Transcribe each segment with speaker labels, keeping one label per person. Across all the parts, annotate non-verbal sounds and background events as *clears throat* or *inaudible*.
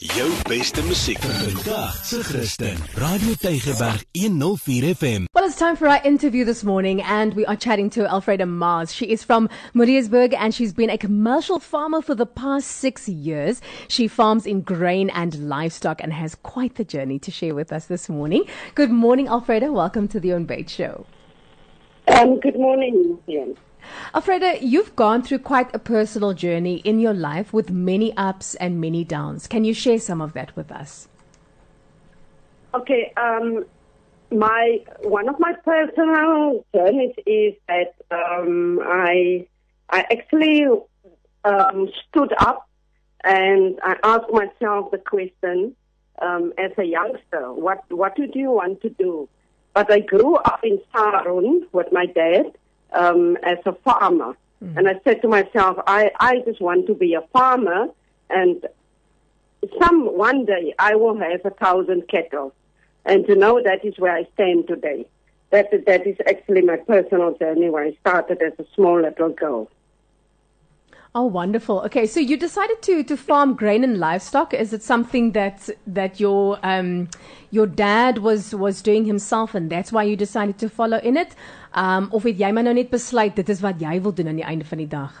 Speaker 1: Jou beste musiek vandag se Christen. Radio Tygerberg 104 FM.
Speaker 2: Well, it's time for our interview this morning, and we are chatting to Alfreda Mars. She is from Mariatsburg, and she's been a commercial farmer for the past six years. She farms in grain and livestock and has quite the journey to share with us this morning. Good morning, Alfreda. Welcome to the On Bait Show.
Speaker 3: Um, good morning, Ian.
Speaker 2: Alfreda, you've gone through quite a personal journey in your life with many ups and many downs. Can you share some of that with us?
Speaker 3: Okay, um, my one of my personal journeys is that um, I I actually um, stood up and I asked myself the question um, as a youngster, what what did you want to do? But I grew up in Sarun with my dad um, as a farmer. Mm. And I said to myself, I, I just want to be a farmer and some one day I will have a thousand cattle. And to know that is where I stand today. That that is actually my personal journey where I started as a small little girl.
Speaker 2: Oh, wonderful. Okay, so you decided to to farm grain and livestock. Is it something that that your um your dad was was doing himself, and that's why you decided to follow in it? Um, of het jy maar nou net besluit dit is wat jy wil doen aan die einde van die dag?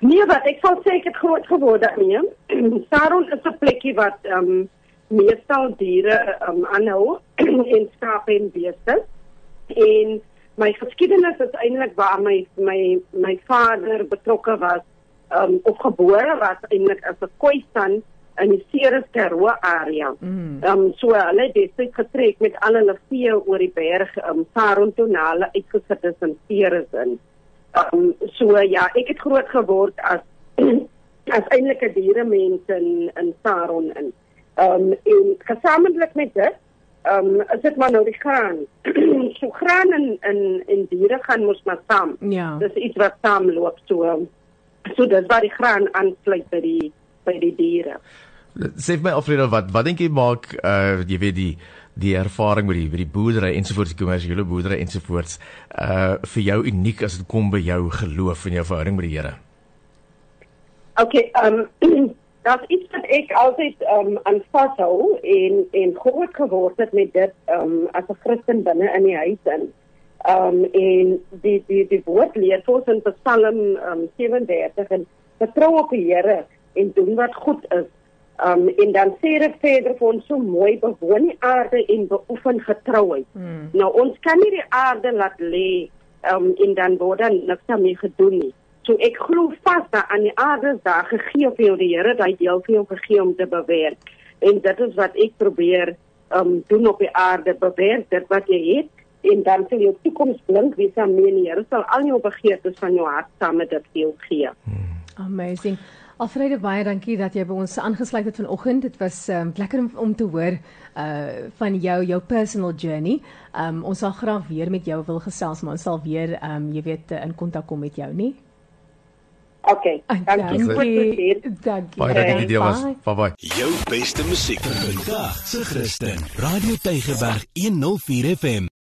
Speaker 3: Nee, wat ek ek het groot geword daarmee. *clears throat* Saron is 'n plekkie wat um meestal diere um aanhou *clears throat* en skape en beeste. En my geskiedenis is eintlik waar my my my vader betrokke was um of gebore was eintlik as 'n koistan in die Ceres Karoo area. Mm. Um so hulle het dit getrek met al hulle vee oor die berg um Saron toe na hulle uitgesit is in Ceres in. Um so ja, ek het groot geword as *clears throat* as eintlik 'n dieremens in in Saron in. Um en gesamentlik met dit um is dit maar nou die graan. *clears throat* so graan en en en diere gaan mos maar saam.
Speaker 2: Ja.
Speaker 3: Dis iets wat saamloop so. So dis waar die graan aansluit by die by die diere.
Speaker 4: Sê my Alfredo wat wat dink jy maak uh jy weet die die ervaring met die met die boerdery ensovoorts die kommersiële boerdery ensovoorts uh vir jou uniek as dit kom by jou geloof en jou verhouding met die Here.
Speaker 3: Okay, um *clears throat* dat iets wat ek altyd um aan vashou en en groot geword het met dit um as 'n Christen binne in die huis in. Um en die die die woord leer ons in Psalm um 37 en vertrou op die Here en doen wat goed is. Um en dan sê dit verder vir ons so mooi bewoon die aarde en beoefen getrouheid. Hmm. Nou ons kan nie die aarde laat lê um en dan word dan niks daarmee gedoen nie. So ek glo vas dat aan die aarde daar gegee vir jou die Here daai deel vir jou gegee om te bewerk. En dit is wat ek probeer um doen op die aarde bewerk dit wat jy het en dan sal jou toekoms blink wees aan my die Here sal al jou begeertes van jou hart saam met dit vir jou gee.
Speaker 2: Hmm. Amazing. Alfrede baie dankie dat jy by ons aangesluit het vanoggend. Dit was um, lekker om, om te hoor uh van jou jou personal journey. Um ons sal graag weer met jou wil gesels, maar ons sal weer um jy weet in kontak kom met jou, nie?
Speaker 3: Okay. Dankie. Dankie.
Speaker 2: Dankie.
Speaker 4: Baie dankie dit was. Bye bye.
Speaker 1: Jou beste musiek vandag se Christen. Radio Tygerberg 104 FM.